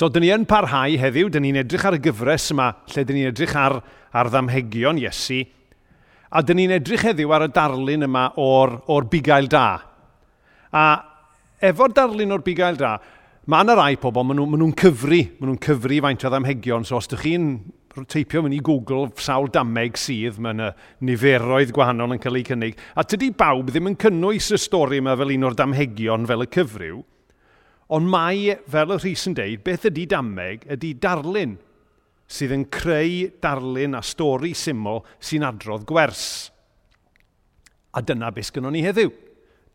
So, dyn ni yn parhau heddiw, dyn ni'n edrych ar y gyfres yma, lle dyn ni'n edrych ar, ar ddamhegion Iesu, a dyn ni'n edrych heddiw ar y darlun yma o'r, or bugail da. A efo'r darlun o'r bugail da, mae yna rai pobl, maen nhw'n nhw cyfri, maen nhw'n cyfri faint o ddamhegion, so os ydych chi'n teipio mewn i Google sawl dameg sydd, mae yna niferoedd gwahanol yn cael eu cynnig, a tydi bawb ddim yn cynnwys y stori yma fel un o'r damhegion fel y cyfryw, Ond mae, fel y Rhys yn deud, beth ydy dameg ydy darlun sydd yn creu darlun a stori syml sy'n adrodd gwers. A dyna beth gynnon ni heddiw.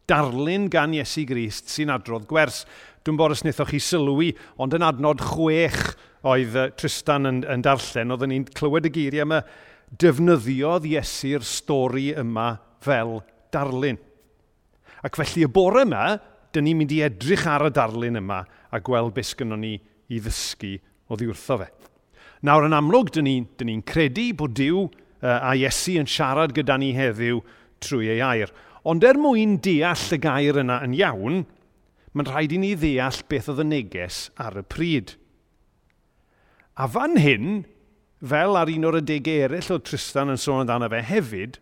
Darlun gan Iesu Grist sy'n adrodd gwers. Dwi'n bod os wnaethoch chi sylwi, ond yn adnod chwech oedd Tristan yn, yn darllen, oedden ni'n clywed y geiriau yma, defnyddiodd Iesu'r stori yma fel darlun. Ac felly y bore yma, dyn ni'n mynd i edrych ar y darlun yma a gweld beth sydd ni i ddysgu o ddiwrtho fe. Nawr, yn amlwg, dyn ni'n ni, ni credu bod Dyw uh, a Iesu yn siarad gyda ni heddiw trwy ei air. Ond er mwyn deall y gair yna yn iawn, mae'n rhaid i ni ddeall beth oedd y neges ar y pryd. A fan hyn, fel ar un o'r adegau eraill o Tristan yn sôn amdano fe hefyd,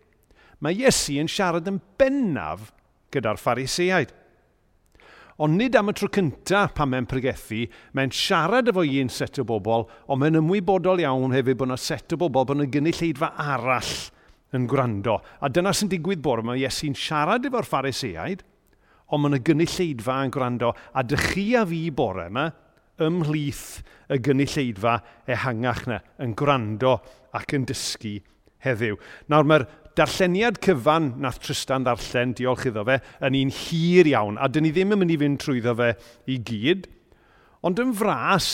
mae Iesu yn siarad yn bennaf gyda'r pharisiaid ond nid am y tro cyntaf pan mae'n pregethu, mae'n siarad efo un set o bobl, ond mae'n ymwybodol iawn hefyd bod yna set o bobl, bod yna gynulleidfa arall yn gwrando. A dyna sy'n digwydd bore yma, Iesu'n siarad efo'r phariseaid, ond mae yna gynulleidfa yn gwrando, a dych chi a fi bore yma, ymhlith y gynulleidfa ehangach yna, yn gwrando ac yn dysgu heddiw. Nawr mae'r darlleniad cyfan nath Tristan ddarllen, diolch iddo fe, yn un hir iawn, a dyn ni ddim yn mynd i fynd trwyddo fe i gyd, ond yn fras,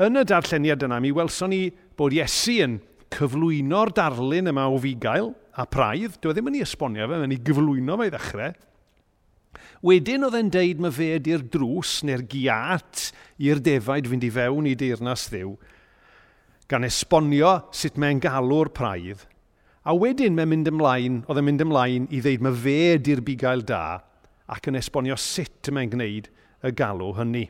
yn y darlleniad yna, mi welson ni bod Iesu yn cyflwyno'r darlun yma o fugail a praidd. Dwi e ddim yn ei esbonio fe, mae'n ei gyflwyno fe i ddechrau. Wedyn oedd e'n deud mae fe ydy'r drws neu'r giat i'r defaid fynd i fewn i deyrnas ddiw, gan esbonio sut mae'n galw'r praidd – A wedyn mae'n mynd ymlaen, oedd e'n mynd ymlaen i ddeud mae fe ydy'r bugail da ac yn esbonio sut mae'n gwneud y galw hynny.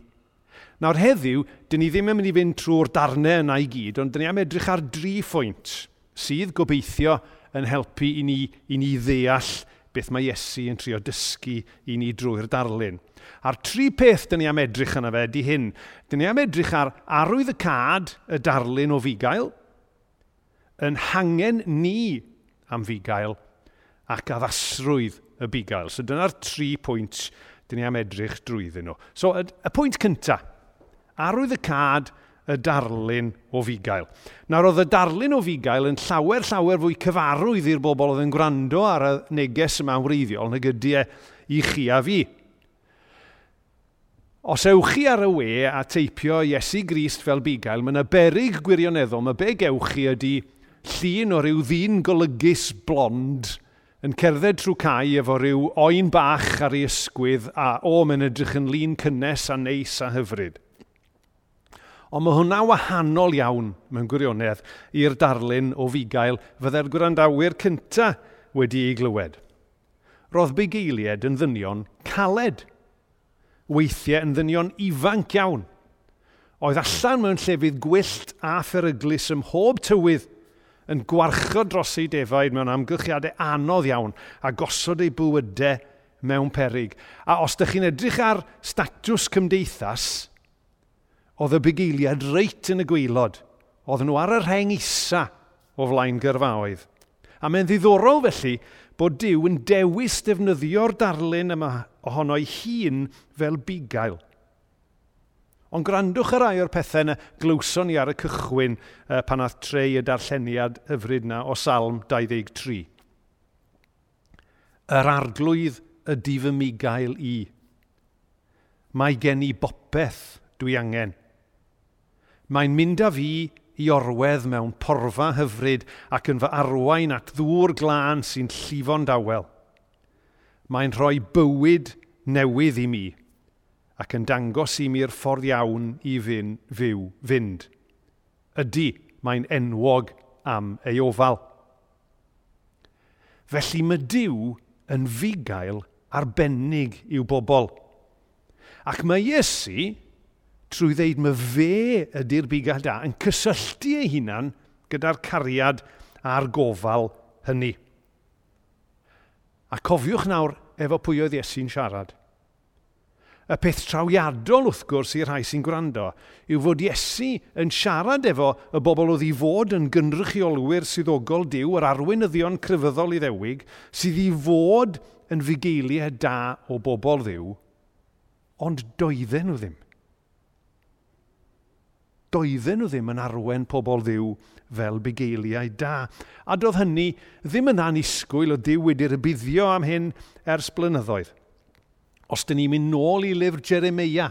Nawr heddiw, dyn ni ddim yn mynd i fynd trwy'r darnau yna i gyd, ond dyn ni am edrych ar dri phwynt sydd gobeithio yn helpu i ni, i ni ddeall beth mae Iesu yn trio dysgu i ni drwy'r darlun. A'r tri peth dyn ni am edrych yna fe, di hyn. Dyn ni am edrych ar arwydd y cad, y darlun o figael, yn hangen ni am fugail ac addasrwydd y bigael. So dyna'r tri pwynt dyn ni am edrych drwyddyn nhw. So y, y pwynt cyntaf, arwydd y cad y darlun o fugail. Nawr oedd y darlun o fugail yn llawer llawer fwy cyfarwydd i'r bobl oedd yn gwrando ar y neges yma wreiddiol nag ydy e i chi a fi. Os ewch chi ar y we a teipio Iesu Grist fel bigael, mae yna berig gwirioneddol, mae be gewch chi ydy llun o ryw ddyn golygus blond yn cerdded trwy cae efo ryw oen bach ar ei ysgwydd a o, mae'n edrych yn lun cynnes a neis a hyfryd. Ond mae hwnna wahanol iawn mewn gwirionedd i'r darlun o figael fydde'r gwrandawyr cynta wedi ei glywed. Roedd bugeiliad yn ddynion caled, weithiau yn ddynion ifanc iawn. Oedd allan mewn llefydd gwyllt a pheryglus ym mhob tywydd – yn gwarchod dros ei defaid mewn amgylchiadau anodd iawn a gosod ei bywydau mewn perig. A os ydych chi'n edrych ar statws cymdeithas, oedd y bugeiliad reit yn y gweilod. Oedd nhw ar yr rheng isa o flaen gyrfaoedd. A mae'n ddiddorol felly bod Dyw yn dewis defnyddio'r darlun yma ohono ei hun fel bugail. Ond grandwch yr rai o'r pethau yna glywson ni ar y cychwyn uh, pan ath treu y darlleniad hyfryd na o salm 23. Yr arglwydd y difymigael i. Mae gen i bopeth dwi angen. Mae'n mynd â fi i orwedd mewn porfa hyfryd ac yn fy arwain at ddŵr glân sy'n llifo'n dawel. Mae'n rhoi bywyd newydd i mi ac yn dangos i mi'r ffordd iawn i fyn, fyw, fynd. Ydy, mae'n enwog am ei ofal. Felly mae Dyw yn fugael arbennig i'w bobl. Ac mae Iesu, trwy ddeud mae fe ydy'r bigall da, yn cysylltu ei hunan gyda'r cariad a'r gofal hynny. A cofiwch nawr efo pwy oedd Iesu'n siarad y peth trawiadol wrth gwrs i'r rhai sy'n gwrando, yw fod Iesu yn siarad efo y bobl oedd i fod yn gynrychiolwyr swyddogol diw, yr arweinyddion crefyddol i ddewig, sydd i fod yn fugeiliau da o bobl ddiw, ond doedden nhw ddim. Doedden nhw ddim yn arwen pobl ddiw fel bugeiliau da. A doedd hynny ddim yn anisgwyl o ddiw wedi'r buddio am hyn ers blynyddoedd. Os dyn ni'n mynd nôl i lyfr Jeremia,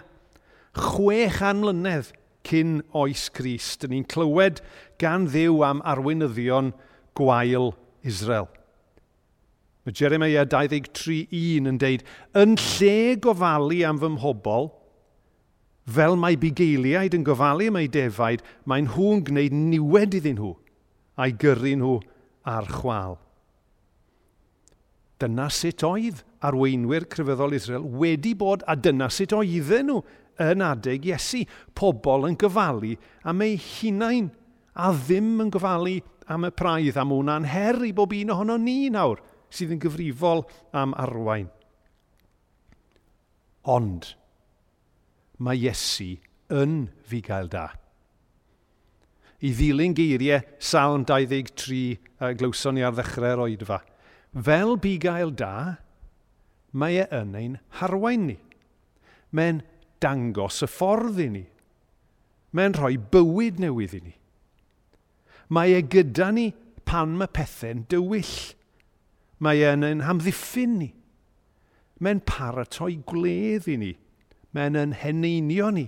chwech anlynedd cyn oes Crist, dyn ni'n clywed gan ddiw am arweinyddion gwael Israel. Mae Jeremia 23.1 yn deud, Yn lle gofalu am fy mhobol, fel mae bugeiliaid yn gofalu am ei defaid, mae'n nhw'n gwneud niwed iddyn nhw a'i gyrru nhw ar chwal. Dyna sut oedd arweinwyr crefyddol Israel wedi bod, a dyna sut oedden nhw yn adeg Iesu. Pobl yn gyfalu am ei hunain, a ddim yn gyfalu am y praidd, am hwnna'n her i bob un ohono ni nawr, sydd yn gyfrifol am arwain. Ond, mae Iesu yn fi gael da. I ddilyn geiriau Salm 23, glywson ni ar ddechrau'r oedfa – fel bugail da, mae e yn ein harwain ni. Mae'n dangos y ffordd i ni. Mae'n rhoi bywyd newydd i ni. Mae e gyda ni pan mae pethau'n dywyll. Mae e'n ein hamddiffyn ni. Mae'n paratoi gwledd i ni. Mae'n yn heneinio ni.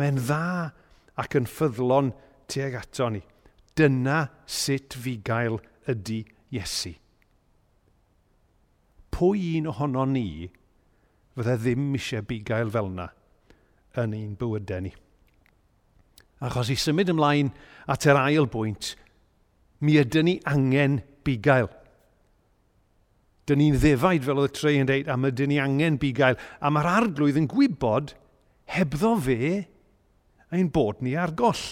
Mae'n dda ac yn ffyddlon tuag ato ni. Dyna sut fi gael ydy Iesu pwy un ohono ni fydde ddim eisiau bugail fel yna yn ein bywydau ni. Achos i symud ymlaen at yr ail bwynt, mi ydyn ni angen bugail. Dyn ni'n ddefaid fel oedd y tre yn dweud, a mae dyn ni angen bugail. A mae'r arglwydd yn gwybod, hebddo fe ein bod ni ar goll.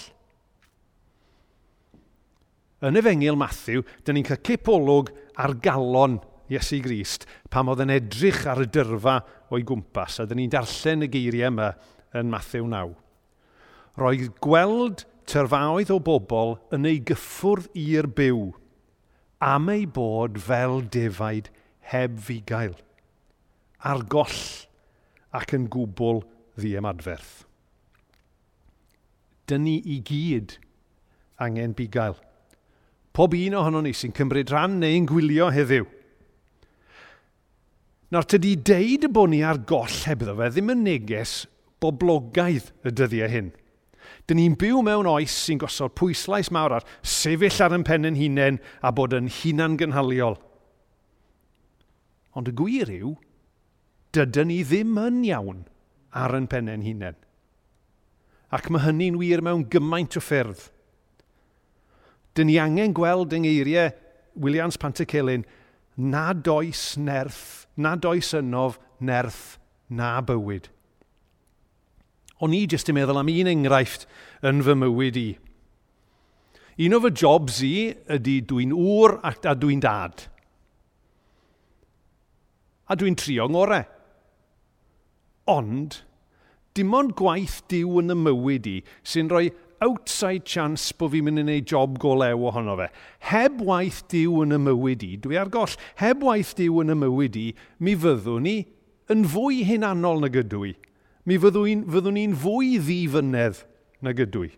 Yn y fengil Matthew, dyn ni'n cael cipolwg ar galon Iesu Grist pam oedd yn edrych ar y dyrfa o'i gwmpas a dyn ni'n darllen y geiriau yma yn Matthew 9. Roedd gweld tyrfaoedd o bobl yn ei gyffwrdd i'r byw am ei bod fel defaid heb fugail, ar goll ac yn gwbl ddim adferth. Dyn ni i gyd angen bugail. Pob un ohono ni sy'n cymryd rhan neu'n gwylio heddiw – Nawr, tydi deud bod ni ar goll hebddo fe ddim yn neges boblogaidd y dyddiau hyn. Dyn ni'n byw mewn oes sy'n gosod pwyslais mawr ar sefyll ar yn pen yn hunain a bod yn hunan gynhaliol. Ond y gwir yw, dydyn ni ddim yn iawn ar yn pen yn hunain. Ac mae hynny'n wir mewn gymaint o ffyrdd. Dyn ni angen gweld yng ngeiriau Williams Pantycelyn – nad oes nerth, nad oes ynof nerth na bywyd. O'n i jyst yn meddwl am un enghraifft yn fy mywyd i. Un o fy jobs i ydy dwi'n ŵr ac a dwi'n dad. A dwi'n trio ngore. Ond, dim ond gwaith diw yn y mywyd i sy'n rhoi outside chance bod fi'n mynd i wneud job golew ohono fe. Heb waith diw yn y mywyd i, dwi ar goll, heb waith diw yn y mywyd i, mi fyddwn ni yn fwy hunanol na gydw i. Mi fyddwn ni'n fwy ddifynedd na gydw i.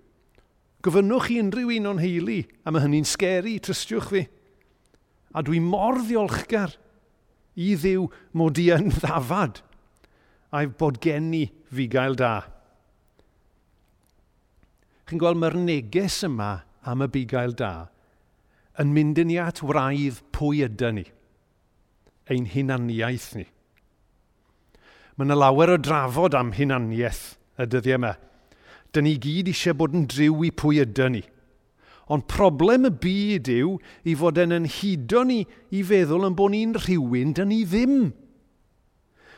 Gofynnwch chi unrhyw un o'n heili, a mae hynny'n sgeri, trystiwch fi. A dwi mor ddiolchgar i ddiw mod i yn ddafad, a'i bod gen i fi gael da chi'n gweld mae'r neges yma am y bugail da yn mynd i ni at wraidd pwy ydy ni, ein hunaniaeth ni. Mae yna lawer o drafod am hunaniaeth y dyddiau yma. Dyn ni gyd eisiau bod yn driw i pwy ydy ni. Ond problem y byd yw i fod yn yn hudo ni i feddwl yn bod ni'n rhywun dyn ni ddim.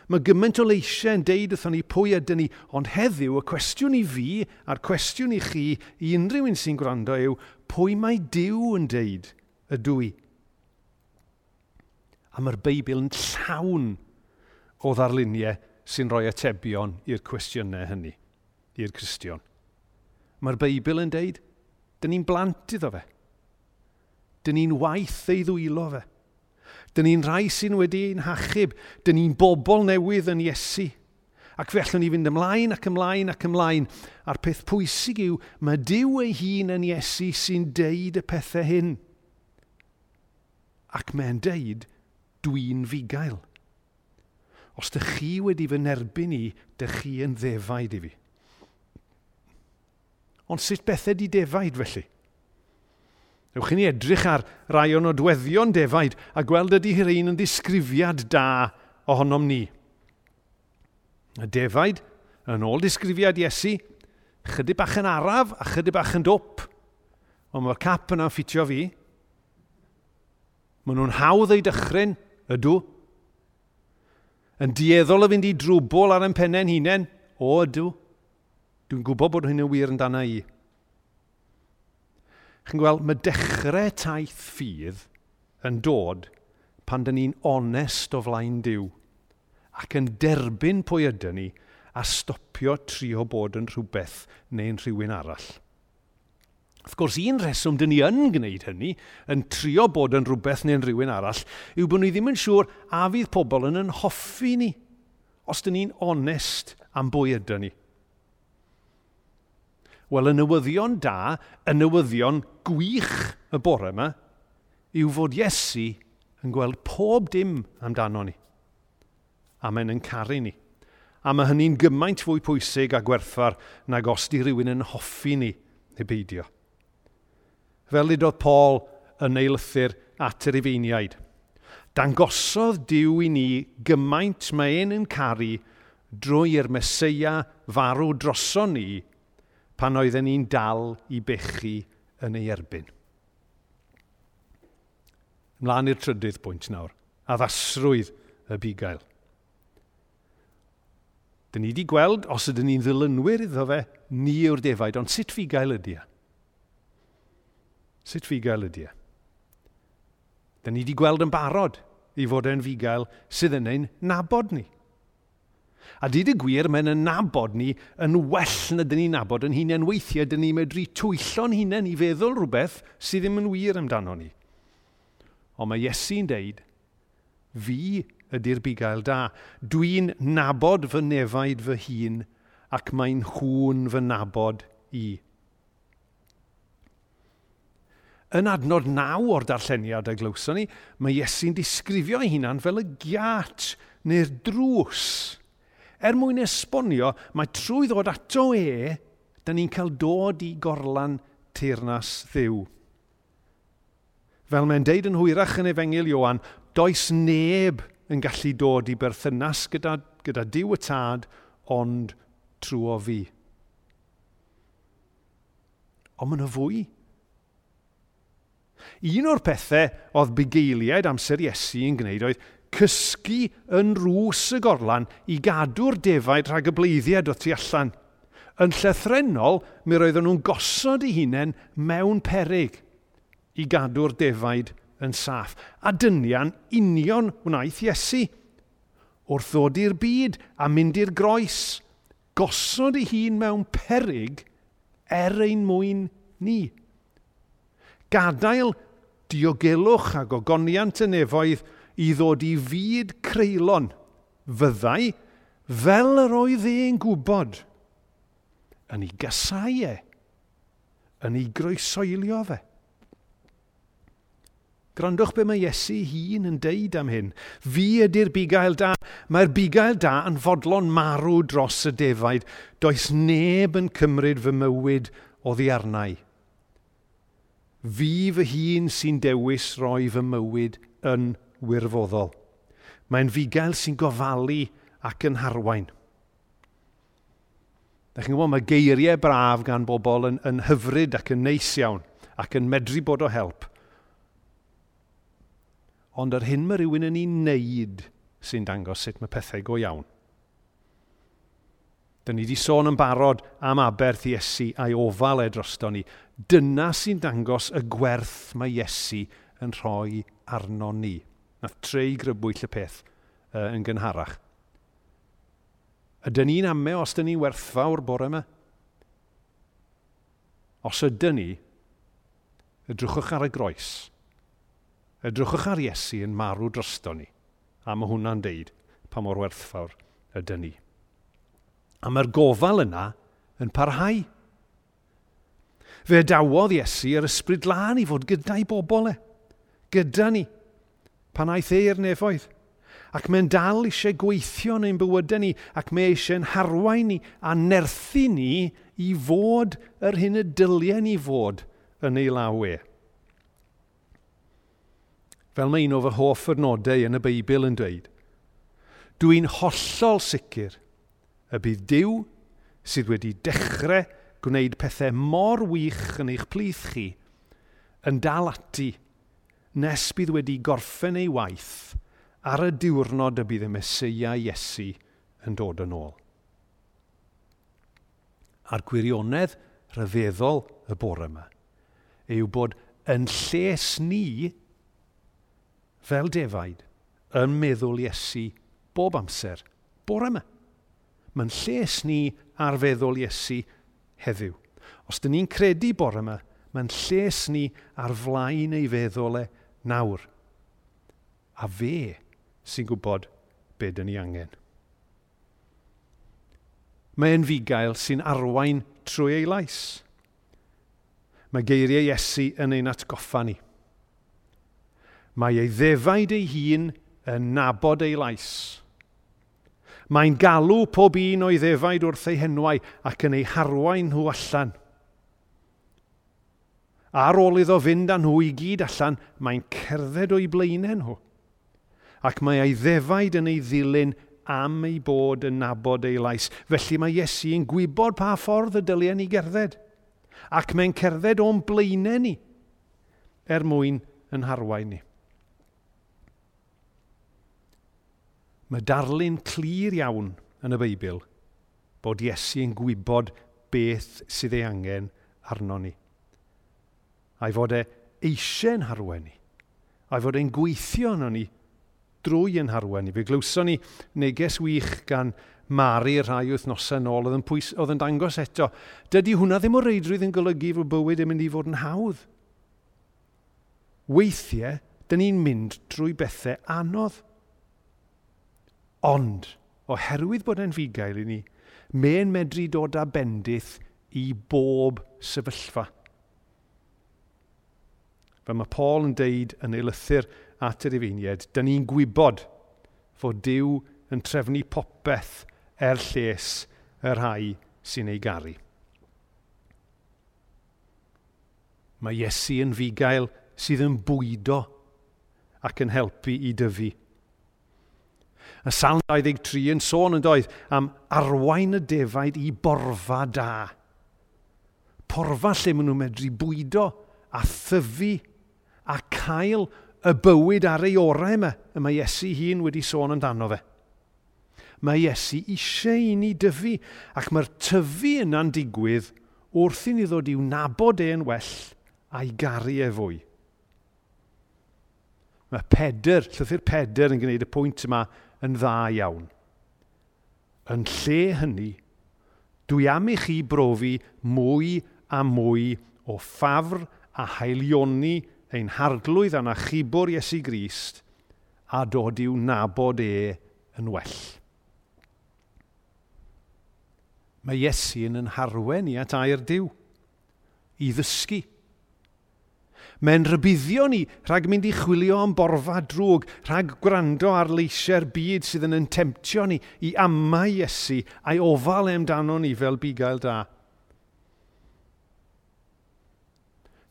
Mae gymaint o leisiau yn deud wrthon ni pwy ydyn ni, ond heddiw y cwestiwn i fi a'r cwestiwn i chi i unrhyw un sy'n gwrando yw pwy mae Dyw yn deud ydw i. A mae'r Beibl yn llawn o ddarluniau sy'n rhoi atebion i'r cwestiynau hynny, i'r Cristion. Mae'r Beibl yn deud, dyn ni'n blant iddo fe. Dyn ni'n waith ei ddwylo fe. Dyn ni'n rhai sy'n wedi ein hachub. Dyn ni'n bobl newydd yn Iesu. Ac fe allwn ni fynd ymlaen ac ymlaen ac ymlaen. A'r peth pwysig yw, mae Dyw ei hun yn Iesu sy'n deud y pethau hyn. Ac mae'n deud, dwi'n figael. Os dych chi wedi fy nerbyn i, dych chi yn ddefaid i fi. Ond sut bethau di defaid felly? Ewch i ni edrych ar rai o'n nodweddion defaid a gweld ydy hir un yn ddisgrifiad da ohonom ni. Y defaid, yn ôl disgrifiad Iesu, chydig bach yn araf a chydig bach yn dop. Ond mae'r cap yna'n ffitio fi. Maen nhw'n hawdd ei dychryn, ydw. Yn dieddol o fynd i drwbl ar yn pennau'n hunain, o ydw. Dwi'n gwybod bod hyn yn wir yn dana i chi'n gweld, mae dechrau taith ffydd yn dod pan dyn ni'n onest o flaen diw ac yn derbyn pwy ydyn ni a stopio trio bod yn rhywbeth neu'n rhywun arall. Wrth gwrs, un reswm dyn ni yn gwneud hynny, yn trio bod yn rhywbeth neu'n rhywun arall, yw bod ni ddim yn siŵr a fydd pobl yn yn hoffi ni, os dyn ni'n onest am bwy ydyn ni. Wel, y newyddion da, y newyddion gwych y bore yma, yw fod Iesu yn gweld pob dim amdano ni. A mae'n yn caru ni. A mae hynny'n gymaint fwy pwysig a gwerthfar nag os di rhywun yn hoffi ni neu beidio. Fel oedd Paul yn ei lythyr at yr ifeiniaid. Dangosodd diw i ni gymaint mae ein yn caru drwy'r Mesoea farw droson ni pan oedden ni'n dal i bechu yn ei erbyn. Mlaen i'r trydydd pwynt nawr, addasrwydd y bugail. Dyn ni wedi gweld, os ydyn ni'n ddilynwyr iddo fe, ni yw'r defaid, ond sut fugail ydy e? Sut fugail ydy e? Dyn ni wedi gweld yn barod i fod e'n fugail sydd yn ein nabod ni. A dyd y gwir, mae'n nabod ni yn well na dyn ni'n nabod yn hunain weithiau, dyn ni'n medru twyllo'n hunain i feddwl rhywbeth sydd ddim yn wir amdano ni. Ond mae Iesu'n deud, fi ydy'r bugail da. Dwi'n nabod fy nefaid fy hun ac mae'n hwn fy nabod i. Yn adnod naw o'r darlleniad y glywson ni, mae Iesu'n disgrifio ei hunan fel y giat neu'r drws. Er mwyn esbonio, mae trwy ddod ato e, da ni'n cael dod i gorlan teirnas ddiw. Fel mae'n deud yn hwyrach yn efengil Iowan, does neb yn gallu dod i berthynas gyda, gyda diw y tad, ond trwy fi. Ond mae'n y fwy. Un o'r pethau oedd bugeiliaid amser Iesu yn gwneud oedd cysgu yn rŵs y gorlan i gadw'r defaid rhag y bleiddiad o tu allan. Yn llythrenol, mi roedden nhw'n gosod eu hunain mewn perig i gadw'r defaid yn saff. A dynian union wnaeth Iesu wrth ddod i'r byd a mynd i'r groes. Gosod ei hun mewn perig er ein mwyn ni. Gadael diogelwch a gogoniant y nefoedd – i ddod i fyd creulon fyddai fel yr oedd e'n gwybod yn ei gysau e, yn ei groesoelio fe. Grandwch be mae Iesu hun yn deud am hyn. Fi ydy'r bugail da. Mae'r bugail da yn fodlon marw dros y defaid. Does neb yn cymryd fy mywyd o ddiarnau. Fi fy hun sy'n dewis roi fy mywyd yn wirfoddol. Mae'n fugail sy'n gofalu ac yn harwain. Da chi'n gwybod, mae geiriau braf gan bobl yn, yn hyfryd ac yn neis iawn ac yn medru bod o help. Ond yr hyn mae rhywun yn ei wneud sy'n dangos sut mae pethau go iawn. Dyna ni wedi sôn yn barod am aberth Iesu a'i ofal e drosto ni. Dyna sy'n dangos y gwerth mae Iesu yn rhoi arno ni nath treu grybwyll y peth uh, yn gynharach. Ydyn ni'n ame os dyn ni werthfawr bore yma? Os ydyn ni, edrychwch ar y groes. Edrychwch ar Iesu yn marw drosto ni. A mae hwnna'n deud pa mor werthfawr ydyn ni. A mae'r gofal yna yn parhau. Fe dawodd Iesu yr ysbryd lan i fod gyda'i bobl e. Gyda ni pan aeth e i'r nefoedd. Ac mae'n dal eisiau gweithio yn ein bywydau ni ac mae eisiau'n harwain ni a nerthu ni i fod yr hyn y dyliau ni fod yn ei lawe. Fel mae un o fy hoff adnodau yn y Beibl yn dweud, dwi'n hollol sicr y bydd Dyw sydd wedi dechrau gwneud pethau mor wych yn eich plith chi yn dal ati nes bydd wedi gorffen ei waith ar y diwrnod y bydd y Mesoea Iesu yn dod yn ôl. A'r gwirionedd rhyfeddol y bore yma yw bod yn lles ni, fel defaid, yn meddwl Iesu bob amser, bore yma. Mae'n lles ni ar feddwl Iesu heddiw. Os dyn ni'n credu bore yma, mae'n lles ni ar flaen ei feddwl e nawr. A fe sy'n gwybod be dyn ni angen. Mae e'n fugail sy'n arwain trwy ei lais. Mae geiriau Iesu yn ein atgoffa ni. Mae ei ddefaid ei hun yn nabod ei lais. Mae'n galw pob un o'i ddefaid wrth ei henwau ac yn ei harwain nhw allan – Ar ôl iddo fynd â nhw i gyd allan, mae'n cerdded o'i blaenau nhw. Ac mae ei ddefaid yn ei ddilyn am ei bod yn nabod ei lais. Felly mae Iesu'n gwybod pa ffordd y dyliau ni gerdded. Ac mae'n cerdded o'n blaenau ni er mwyn yn harwain ni. Mae darlun clir iawn yn y Beibl bod Iesu'n gwybod beth sydd ei angen arno ni a'i fod e eisiau'n harwen ni, a'i fod e'n gweithio yn ni drwy yn harwen ni. Fe glywson ni neges wych gan Mari rhai wythnosau nôl oedd yn, pwys, oedd yn dangos eto. Dydy hwnna ddim o reidrwydd yn golygu fod bywyd yn mynd i fod yn hawdd. Weithiau, dyn ni'n mynd drwy bethau anodd. Ond, oherwydd bod e'n fugail i ni, mae'n medru dod â bendith i bob sefyllfa fe mae Paul yn deud yn ei lythyr at yr efeiniad, dyn ni'n gwybod fod Dyw yn trefnu popeth er lles y rhai sy'n ei garu. Mae Iesu yn fugael sydd yn bwydo ac yn helpu i dyfu. Y salm 23 yn sôn yn doedd am arwain y defaid i borfa da. Porfa lle maen nhw'n medru bwydo a thyfu a cael y bywyd ar ei orau yma, y mae Iesu hun wedi sôn amdano fe. Mae Iesu eisiau i ni dyfu, ac mae'r tyfu yna'n digwydd wrth i ni ddod i'w nabod e'n well a'i garu e fwy. Mae peder, llythyr peder yn gwneud y pwynt yma yn dda iawn. Yn lle hynny, dwi am i chi brofi mwy a mwy o ffafr a haelioni ein harglwydd a'n achubwr Iesu Grist a dod i'w nabod e yn well. Mae Iesu yn yn harwen i at air diw, i ddysgu. Mae'n rybuddio ni rhag mynd i chwilio am borfa drwg, rhag gwrando ar leisiau'r byd sydd yn yn temptio ni i amau Iesu a'i ofal e amdano ni fel bugail da.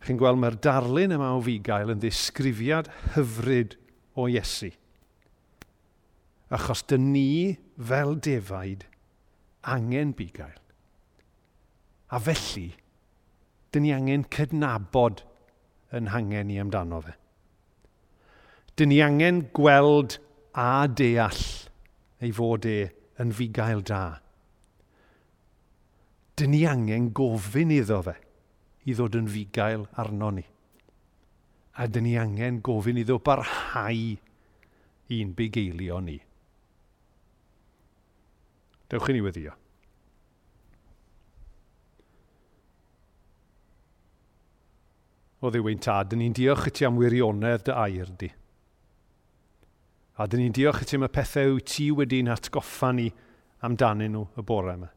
chi'n gweld mae'r darlun yma o fugail yn ddisgrifiad hyfryd o Iesu. Achos dyn ni, fel defaid, angen bugail. A felly, dyn ni angen cydnabod yn hangen i amdano fe. Dyn ni angen gweld a deall ei fod e yn fugail da. Dyn ni angen gofyn iddo fe i ddod yn fugail arno ni. A dyn ni angen gofyn iddo barhau i'n bugeilio ni. Dewch i ni weddio. o ddiwy'n tad, dyn ni'n diolch i ti am wirionedd dy air di. A dyn ni'n diolch i ti am y pethau wyt ti wedi'n atgoffa ni amdanyn nhw y bore yma.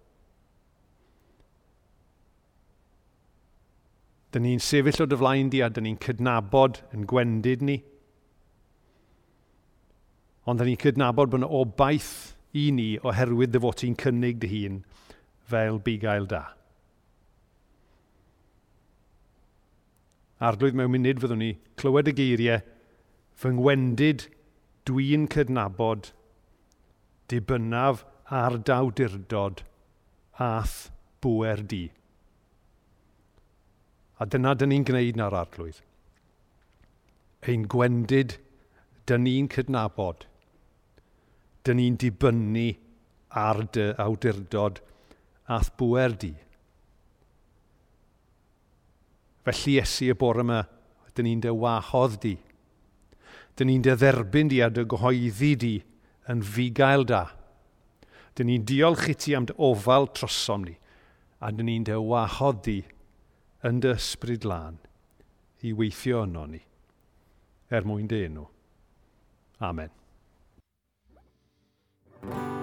Dyn ni'n sefyll o dy flaen di a dyn ni'n cydnabod yn gwendid ni. Ond dyn ni'n cydnabod bod yna obaith i ni oherwydd dy fod ti'n cynnig dy hun fel bugail da. Arglwydd mewn munud fyddwn ni clywed y geiriau fy ngwendid dwi'n cydnabod dibynnaf ar dawdurdod ath bwer di. A dyna dyn ni'n gwneud na'r arglwydd. Ein gwendid dyn ni'n cydnabod. Dyn ni'n dibynnu ar dy awdurdod ath bwer di. Felly esu y bore yma, dyn ni'n dy wahodd di. Dyn ni'n dy dderbyn di a dy gyhoeddi di yn fugail da. Dyn ni'n diolch i ti am dy ofal trosom ni, a dyn ni'n dy wahodd di yn dy ysbryd lan i weithio yno ni, er mwyn dyn nhw. Amen. Amen.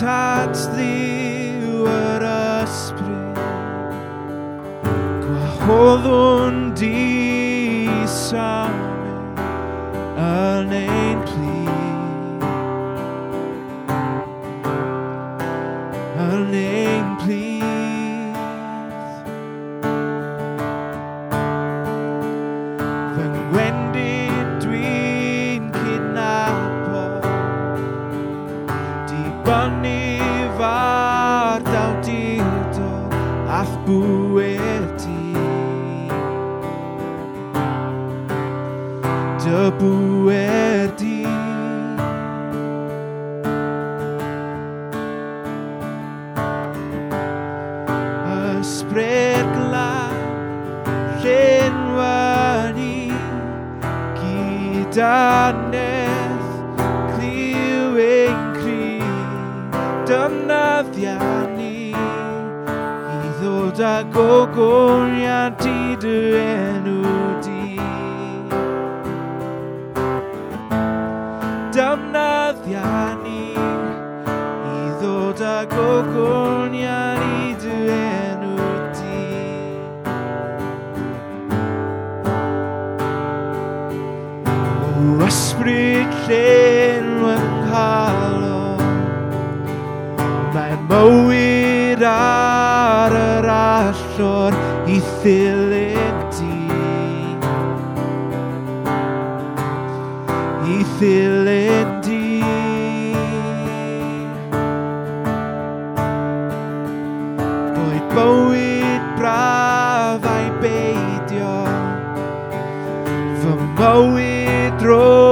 touch the ora spri qua hodun di sa de puerti enw yn calon. Mae mywyd ar yr allor i ddilyn di I ddilyn di Boed bywyd braf a'i beidio. Fy mywyd drwy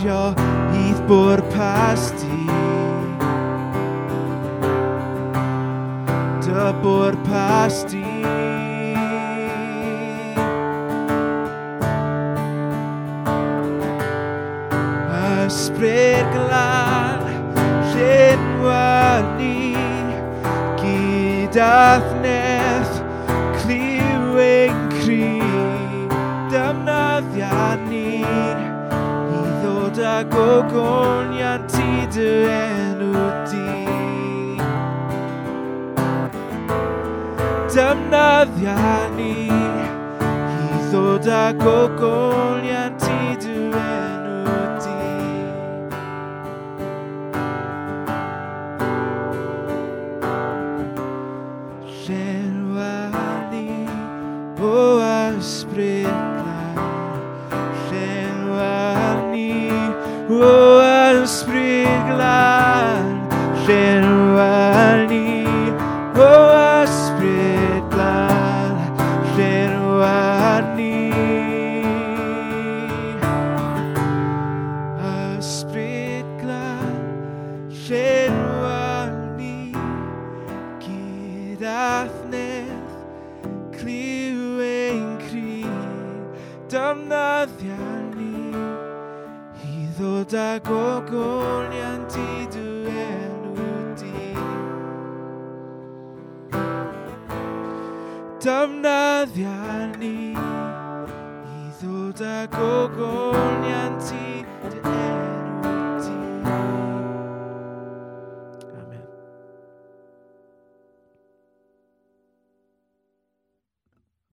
gwadio i'th bwrpas di. Dy bwrpas di. Ysbryd glân llenwa ni gyda thne ac o gonian ti dy enw di. Defnyddia ni i ddod â o gonian fyw ar ni. O ysbryd glad fyw ar ni. Ysbryd glad fyw ar ni. Gyd athneth cliw ein cri ni. I ddod â o defnyddia ni i ddod ag ogoniad